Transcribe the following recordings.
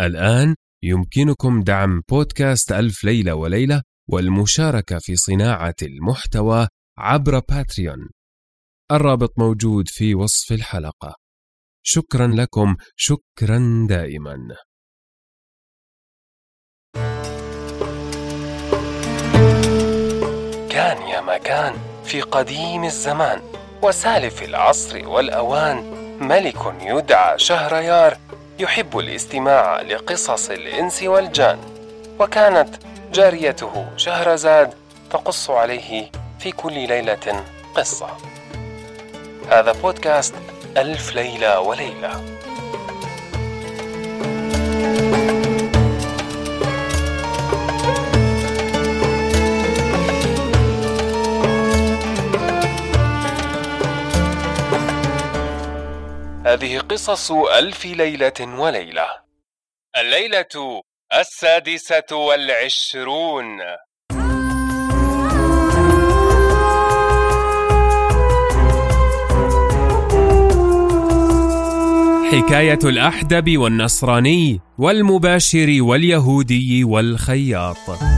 الآن يمكنكم دعم بودكاست ألف ليلة وليلة والمشاركة في صناعة المحتوى عبر باتريون. الرابط موجود في وصف الحلقة. شكرا لكم شكرا دائما. كان يا مكان في قديم الزمان وسالف العصر والأوان ملك يدعى شهريار يحب الاستماع لقصص الإنس والجان وكانت جاريته شهرزاد تقص عليه في كل ليلة قصة. هذا بودكاست ألف ليلة وليلة. هذه قصص ألف ليلة وليلة. الليلة السادسة والعشرون. حكاية الأحدب والنصراني والمباشر واليهودي والخياط.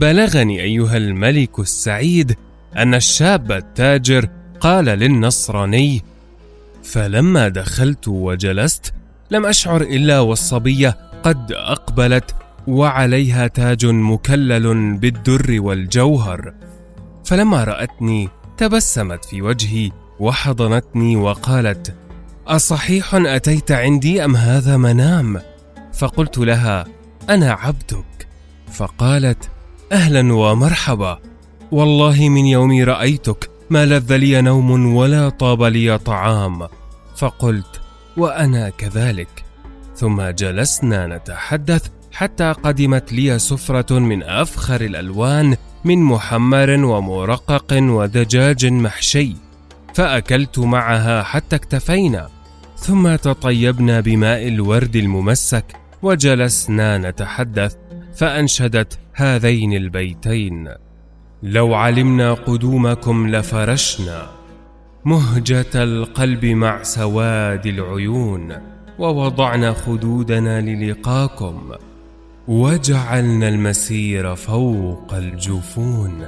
بلغني أيها الملك السعيد أن الشاب التاجر قال للنصراني فلما دخلت وجلست لم أشعر إلا والصبيه قد أقبلت وعليها تاج مكلل بالدر والجوهر فلما رأتني تبسمت في وجهي وحضنتني وقالت أصحيح أتيت عندي أم هذا منام؟ فقلت لها أنا عبدك. فقالت أهلا ومرحبا. والله من يوم رأيتك ما لذ لي نوم ولا طاب لي طعام. فقلت وأنا كذلك. ثم جلسنا نتحدث حتى قدمت لي سفرة من أفخر الألوان من محمر ومرقق ودجاج محشي. فأكلت معها حتى اكتفينا. ثم تطيبنا بماء الورد الممسك وجلسنا نتحدث فأنشدت هذين البيتين. لو علمنا قدومكم لفرشنا مهجة القلب مع سواد العيون ووضعنا خدودنا للقاكم وجعلنا المسير فوق الجفون.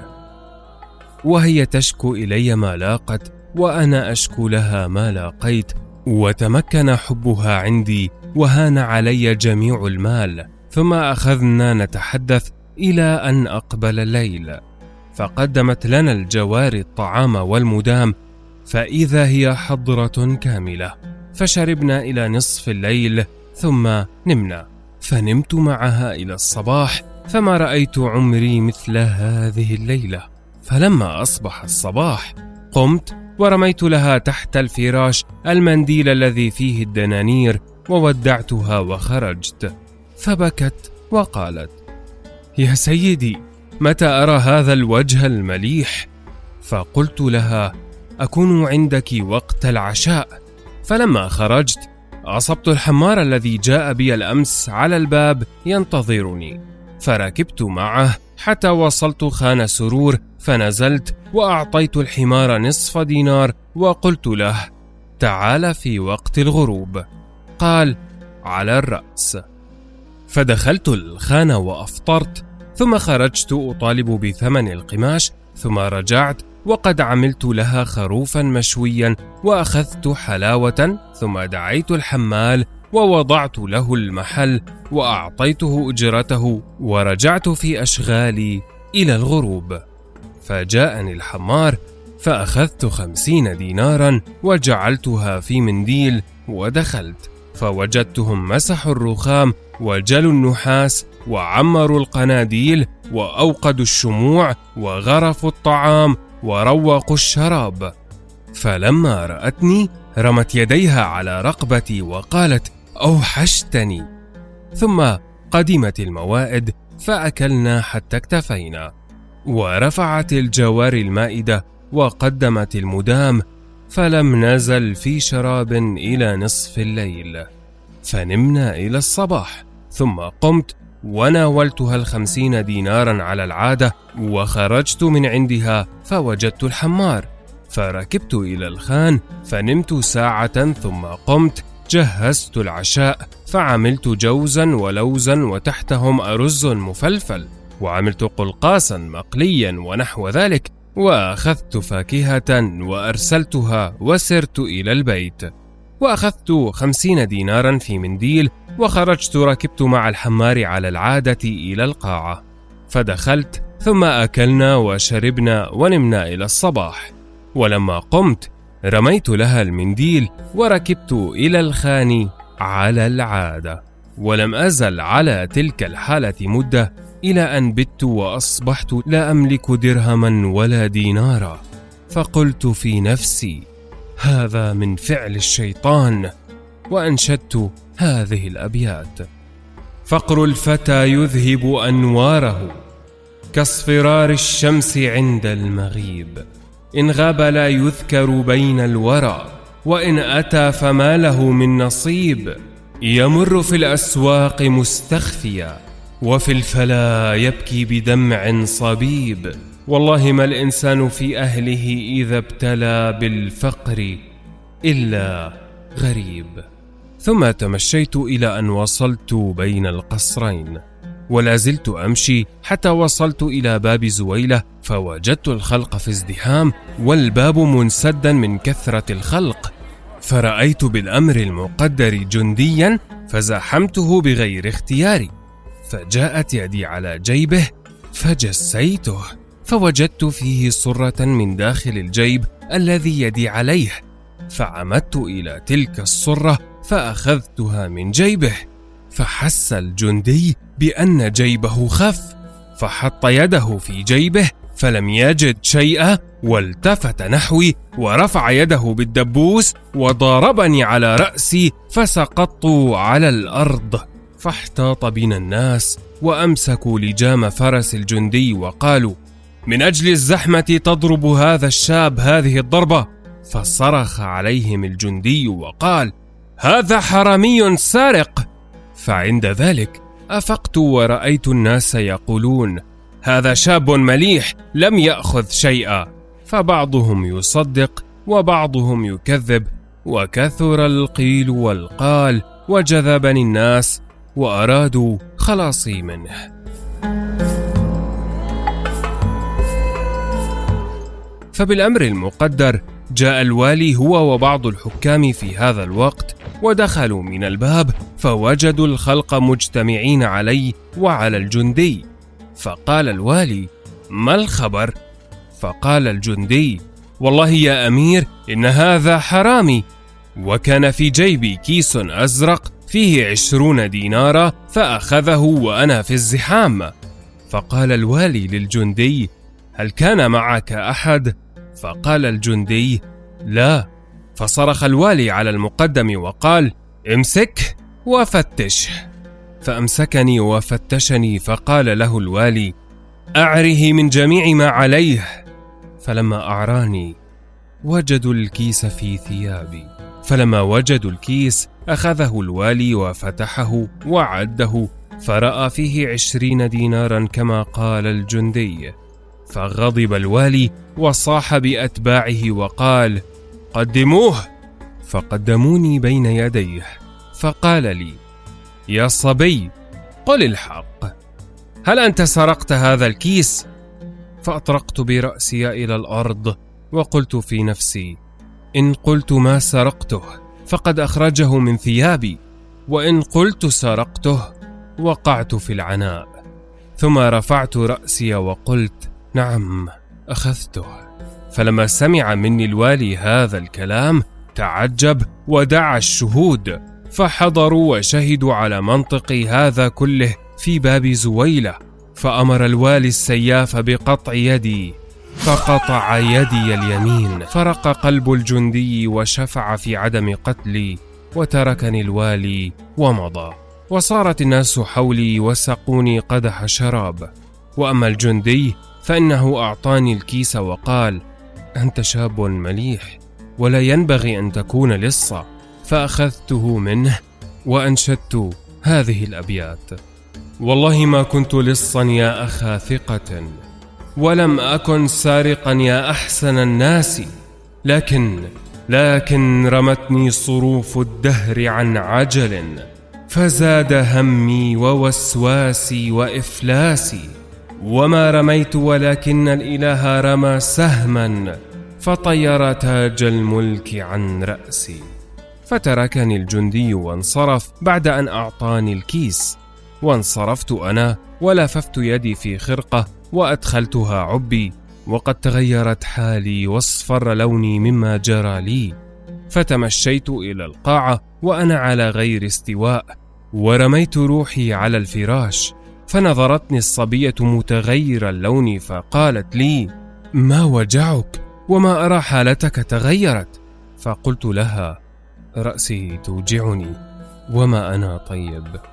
وهي تشكو إلي ما لاقت وأنا أشكو لها ما لاقيت وتمكن حبها عندي وهان علي جميع المال. ثم أخذنا نتحدث إلى أن أقبل الليل فقدمت لنا الجواري الطعام والمدام فإذا هي حضرة كاملة. فشربنا إلى نصف الليل ثم نمنا. فنمت معها إلى الصباح فما رأيت عمري مثل هذه الليلة. فلما أصبح الصباح قمت ورميت لها تحت الفراش المنديل الذي فيه الدنانير وودعتها وخرجت. فبكت وقالت يا سيدي متى أرى هذا الوجه المليح؟ فقلت لها أكون عندك وقت العشاء. فلما خرجت أصبت الحمار الذي جاء بي الأمس على الباب ينتظرني. فركبت معه حتى وصلت خان سرور فنزلت وأعطيت الحمار نصف دينار وقلت له تعال في وقت الغروب. قال على الرأس. فدخلت الخانة وأفطرت ثم خرجت أطالب بثمن القماش ثم رجعت وقد عملت لها خروفا مشويا وأخذت حلاوة ثم دعيت الحمال ووضعت له المحل وأعطيته أجرته ورجعت في أشغالي إلى الغروب. فجاءني الحمار فأخذت خمسين دينارا وجعلتها في منديل ودخلت. فوجدتهم مسحوا الرخام وجلوا النحاس وعمروا القناديل وأوقدوا الشموع وغرفوا الطعام وروقوا الشراب. فلما رأتني رمت يديها على رقبتي وقالت أوحشتني. ثم قدمت الموائد فأكلنا حتى اكتفينا. ورفعت الجواري المائدة وقدمت المدام فلم نزل في شراب إلى نصف الليل. فنمنا إلى الصباح ثم قمت وناولتها الخمسين دينارا على العادة وخرجت من عندها فوجدت الحمار. فركبت إلى الخان فنمت ساعة ثم قمت جهزت العشاء فعملت جوزا ولوزا وتحتهم أرز مفلفل وعملت قلقاسا مقليا ونحو ذلك. وأخذت فاكهة وأرسلتها وسرت إلى البيت. وأخذت خمسين دينارا في منديل وخرجت ركبت مع الحمار على العادة إلى القاعة. فدخلت ثم أكلنا وشربنا ونمنا إلى الصباح. ولما قمت رميت لها المنديل وركبت إلى الخان على العادة. ولم أزل على تلك الحالة مدة إلى أن بت وأصبحت لا أملك درهما ولا دينارا. فقلت في نفسي هذا من فعل الشيطان وأنشدت هذه الأبيات. فقر الفتى يذهب أنواره كاصفرار الشمس عند المغيب. إن غاب لا يذكر بين الورى وإن أتى فما له من نصيب. يمر في الأسواق مستخفيا. وفي الفلا يبكي بدمع صبيب. والله ما الإنسان في أهله إذا ابتلى بالفقر إلا غريب. ثم تمشيت إلى أن وصلت بين القصرين ولا زلت أمشي حتى وصلت إلى باب زويلة فوجدت الخلق في ازدحام والباب منسدا من كثرة الخلق. فرأيت بالأمر المقدر جنديا فزاحمته بغير اختياري. فجاءت يدي على جيبه فجسيته فوجدت فيه صرة من داخل الجيب الذي يدي عليه فعمدت إلى تلك الصرة فأخذتها من جيبه فحس الجندي بأن جيبه خف فحط يده في جيبه فلم يجد شيئا والتفت نحوي ورفع يده بالدبوس وضربني على رأسي فسقطت على الأرض. فاحتاط بنا الناس وأمسكوا لجام فرس الجندي وقالوا من أجل الزحمة تضرب هذا الشاب هذه الضربة؟ فصرخ عليهم الجندي وقال هذا حرامي سارق. فعند ذلك أفقت ورأيت الناس يقولون هذا شاب مليح لم يأخذ شيئا. فبعضهم يصدق وبعضهم يكذب وكثر القيل والقال وجذبني الناس وأرادوا خلاصي منه. فبالأمر المقدر جاء الوالي هو وبعض الحكام في هذا الوقت ودخلوا من الباب فوجدوا الخلق مجتمعين علي وعلى الجندي. فقال الوالي ما الخبر؟ فقال الجندي والله يا أمير إن هذا حرامي وكان في جيبي كيس أزرق فيه عشرون دينارا فأخذه وأنا في الزحام. فقال الوالي للجندي هل كان معك أحد؟ فقال الجندي لا. فصرخ الوالي على المقدم وقال امسك وفتش. فأمسكني وفتشني فقال له الوالي أعره من جميع ما عليه. فلما أعراني وجدوا الكيس في ثيابي. فلما وجدوا الكيس أخذه الوالي وفتحه وعده فرأى فيه عشرين دينارا كما قال الجندي. فغضب الوالي وصاح بأتباعه وقال قدموه! فقدموني بين يديه. فقال لي يا صبي قل الحق. هل أنت سرقت هذا الكيس؟ فأطرقت برأسي إلى الأرض وقلت في نفسي إن قلت ما سرقته. فقد أخرجه من ثيابي وإن قلت سرقته وقعت في العناء. ثم رفعت رأسي وقلت نعم أخذته. فلما سمع مني الوالي هذا الكلام تعجب ودعا الشهود. فحضروا وشهدوا على منطق هذا كله في باب زويلة فأمر الوالي السياف بقطع يدي. فقطع يدي اليمين فرق قلب الجندي وشفع في عدم قتلي وتركني الوالي ومضى. وصارت الناس حولي وسقوني قدح شراب. وأما الجندي فإنه أعطاني الكيس وقال: أنت شاب مليح ولا ينبغي أن تكون لصا، فأخذته منه وأنشدت هذه الأبيات: والله ما كنت لصا يا أخا ثقة، ولم أكن سارقا يا أحسن الناس، لكن لكن رمتني صروف الدهر عن عجل فزاد همي ووسواسي وإفلاسي وما رميت ولكن الإله رمى سهما فطير تاج الملك عن رأسي فتركني الجندي وانصرف بعد أن أعطاني الكيس. وانصرفت أنا ولففت يدي في خرقة وأدخلتها عبي وقد تغيرت حالي واصفر لوني مما جرى لي. فتمشيت إلى القاعة وأنا على غير استواء ورميت روحي على الفراش. فنظرتني الصبية متغير اللون فقالت لي ما وجعك؟ وما أرى حالتك تغيرت؟ فقلت لها رأسي توجعني وما أنا طيب.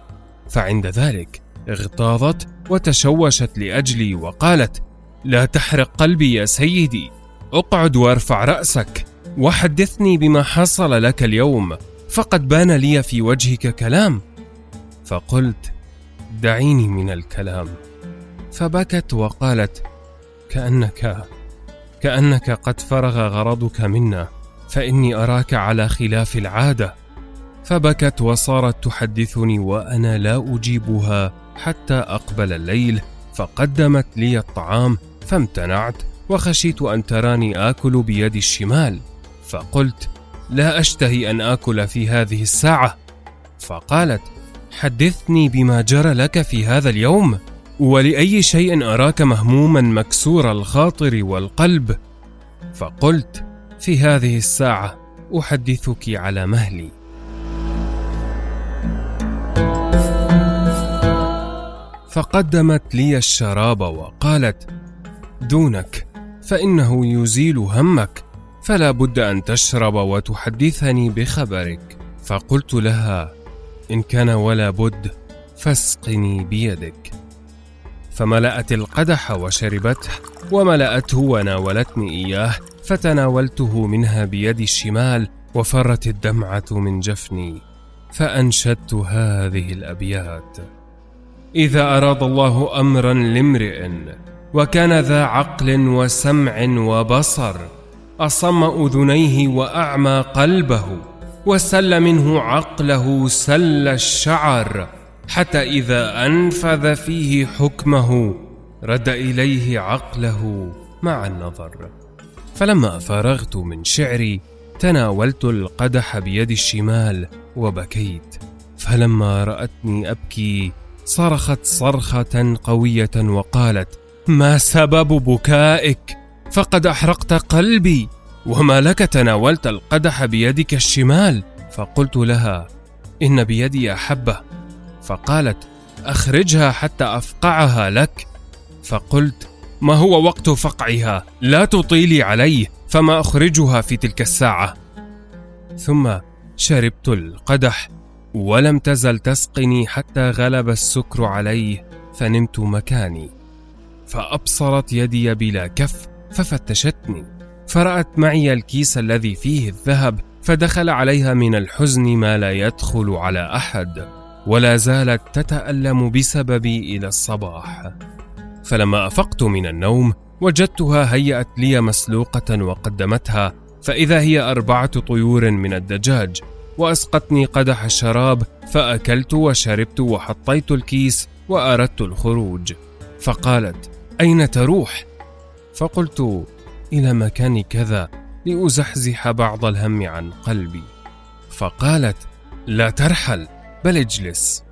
فعند ذلك اغتاظت وتشوشت لأجلي وقالت لا تحرق قلبي يا سيدي أقعد وارفع رأسك وحدثني بما حصل لك اليوم فقد بان لي في وجهك كلام. فقلت دعيني من الكلام. فبكت وقالت كأنك كأنك قد فرغ غرضك منا فإني أراك على خلاف العادة. فبكت وصارت تحدثني وأنا لا أجيبها حتى أقبل الليل فقدمت لي الطعام فامتنعت وخشيت أن تراني آكل بيدي الشمال. فقلت لا أشتهي أن آكل في هذه الساعة. فقالت حدثني بما جرى لك في هذا اليوم ولأي شيء أراك مهموما مكسور الخاطر والقلب. فقلت في هذه الساعة أحدثك على مهلي. فقدمت لي الشراب وقالت دونك فإنه يزيل همك فلا بد أن تشرب وتحدثني بخبرك. فقلت لها إن كان ولا بد فاسقني بيدك. فملأت القدح وشربته وملأته وناولتني إياه فتناولته منها بيدي الشمال وفرت الدمعة من جفني فأنشدت هذه الأبيات. إذا أراد الله أمرا لامرئ وكان ذا عقل وسمع وبصر أصم أذنيه وأعمى قلبه وسل منه عقله سل الشعر حتى إذا أنفذ فيه حكمه رد إليه عقله مع النظر. فلما فرغت من شعري تناولت القدح بيدي الشمال وبكيت فلما رأتني أبكي صرخت صرخة قوية وقالت ما سبب بكائك؟ فقد أحرقت قلبي وما لك تناولت القدح بيدك الشمال. فقلت لها إن بيدي أحبه. فقالت أخرجها حتى أفقعها لك. فقلت ما هو وقت فقعها؟ لا تطيلي عليه فما أخرجها في تلك الساعة. ثم شربت القدح ولم تزل تسقني حتى غلب السكر عليه فنمت مكاني. فأبصرت يدي بلا كف ففتشتني. فرأت معي الكيس الذي فيه الذهب فدخل عليها من الحزن ما لا يدخل على أحد ولا زالت تتألم بسببي إلى الصباح. فلما أفقت من النوم وجدتها هيأت لي مسلوقة وقدمتها فإذا هي أربعة طيور من الدجاج واسقتني قدح الشراب فأكلت وشربت وحطيت الكيس وأردت الخروج. فقالت أين تروح؟ فقلت إلى مكان كذا لأزحزح بعض الهم عن قلبي. فقالت لا ترحل بل اجلس.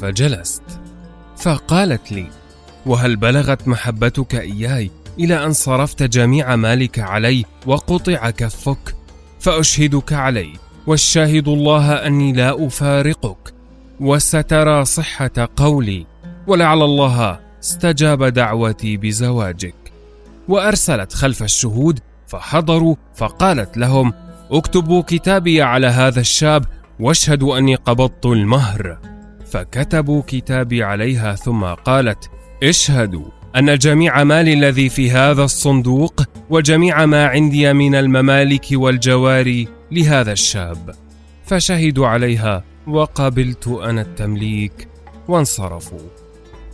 فجلست. فقالت لي وهل بلغت محبتك إياي إلى أن صرفت جميع مالك علي وقطع كفك؟ فأشهدك علي والشاهد الله أني لا أفارقك وسترى صحة قولي ولعل الله استجاب دعوتي بزواجك. وأرسلت خلف الشهود فحضروا فقالت لهم اكتبوا كتابي على هذا الشاب واشهدوا أني قبضت المهر. فكتبوا كتابي عليها ثم قالت اشهدوا أن جميع مالي الذي في هذا الصندوق وجميع ما عندي من الممالك والجواري لهذا الشاب فشهدوا عليها وقبلت أنا التمليك وانصرفوا.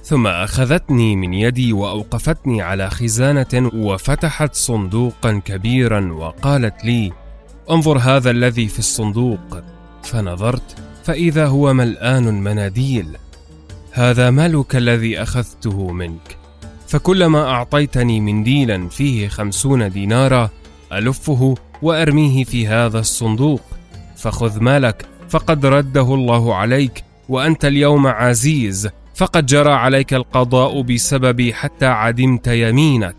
ثم أخذتني من يدي وأوقفتني على خزانة وفتحت صندوقا كبيرا وقالت لي انظر هذا الذي في الصندوق. فنظرت فإذا هو ملآن مناديل. هذا مالك الذي أخذته منك. فكلما أعطيتني منديلا فيه خمسون دينارا ألفه وأرميه في هذا الصندوق. فخذ مالك فقد رده الله عليك وأنت اليوم عزيز فقد جرى عليك القضاء بسببي حتى عدمت يمينك.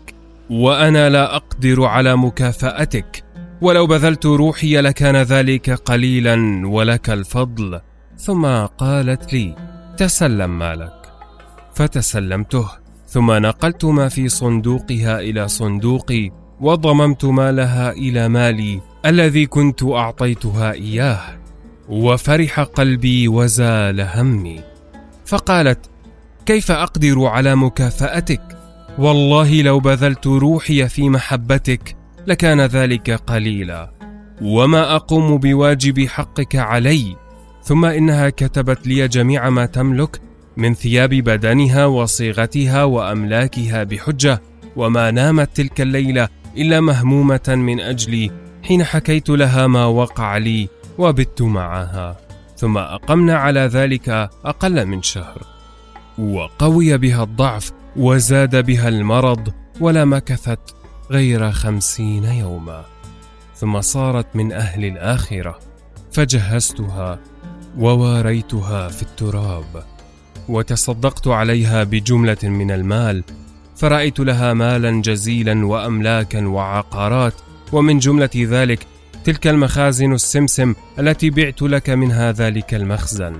وأنا لا أقدر على مكافأتك. ولو بذلت روحي لكان ذلك قليلا ولك الفضل. ثم قالت لي تسلم مالك. فتسلمته ثم نقلت ما في صندوقها إلى صندوقي وضممت مالها إلى مالي الذي كنت أعطيتها إياه وفرح قلبي وزال همي. فقالت كيف أقدر على مكافأتك؟ والله لو بذلت روحي في محبتك لكان ذلك قليلا. وما أقوم بواجب حقك علي ثم إنها كتبت لي جميع ما تملك من ثياب بدنها وصيغتها وأملاكها بحجة وما نامت تلك الليلة إلا مهمومة من أجلي حين حكيت لها ما وقع لي وبت معها ثم أقمنا على ذلك أقل من شهر. وقوي بها الضعف وزاد بها المرض ولا مكثت غير خمسين يوما. ثم صارت من أهل الآخرة فجهزتها وواريتها في التراب وتصدقت عليها بجملة من المال فرأيت لها مالا جزيلا واملاكا وعقارات. ومن جملة ذلك تلك المخازن السمسم التي بعت لك منها ذلك المخزن.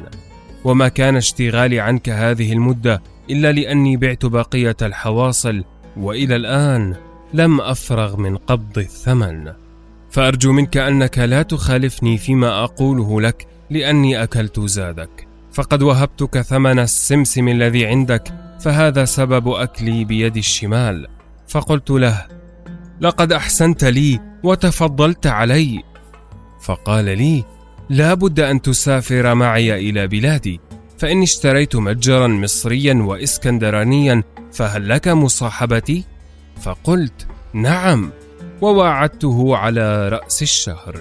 وما كان اشتغالي عنك هذه المدة إلا لأني بعت بقية الحواصل وإلى الآن لم أفرغ من قبض الثمن. فأرجو منك أنك لا تخالفني فيما أقوله لك لأني أكلت زادك. فقد وهبتك ثمن السمسم الذي عندك فهذا سبب أكلي بيدي الشمال. فقلت له لقد أحسنت لي وتفضلت علي. فقال لي لا بد أن تسافر معي إلى بلادي فاني اشتريت متجرا مصريا واسكندرانيا فهل لك مصاحبتي؟ فقلت نعم. وواعدته على رأس الشهر.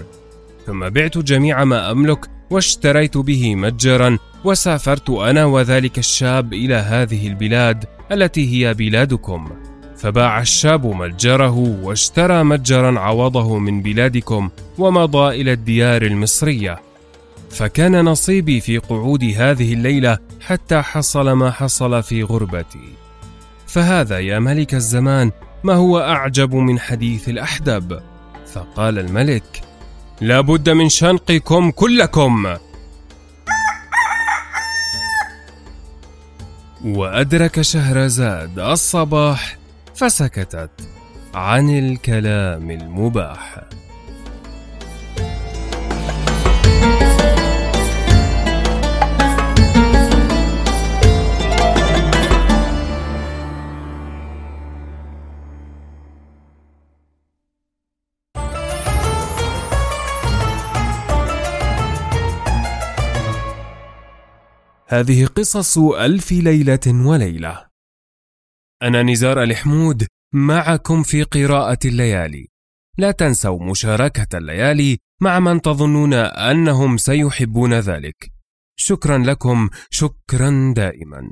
ثم بعت جميع ما أملك واشتريت به متجرا وسافرت أنا وذلك الشاب إلى هذه البلاد التي هي بلادكم. فباع الشاب متجره واشترى متجرا عوضه من بلادكم ومضى إلى الديار المصرية. فكان نصيبي في قعود هذه الليلة حتى حصل ما حصل في غربتي. فهذا يا ملك الزمان ما هو أعجب من حديث الأحدب؟ فقال الملك لا بد من شنقكم كلكم. وأدرك شهرزاد الصباح فسكتت عن الكلام المباح. هذه قصص ألف ليلة وليلة. أنا نزار الحمود معكم في قراءة الليالي. لا تنسوا مشاركة الليالي مع من تظنون أنهم سيحبون ذلك. شكرا لكم، شكرا دائما.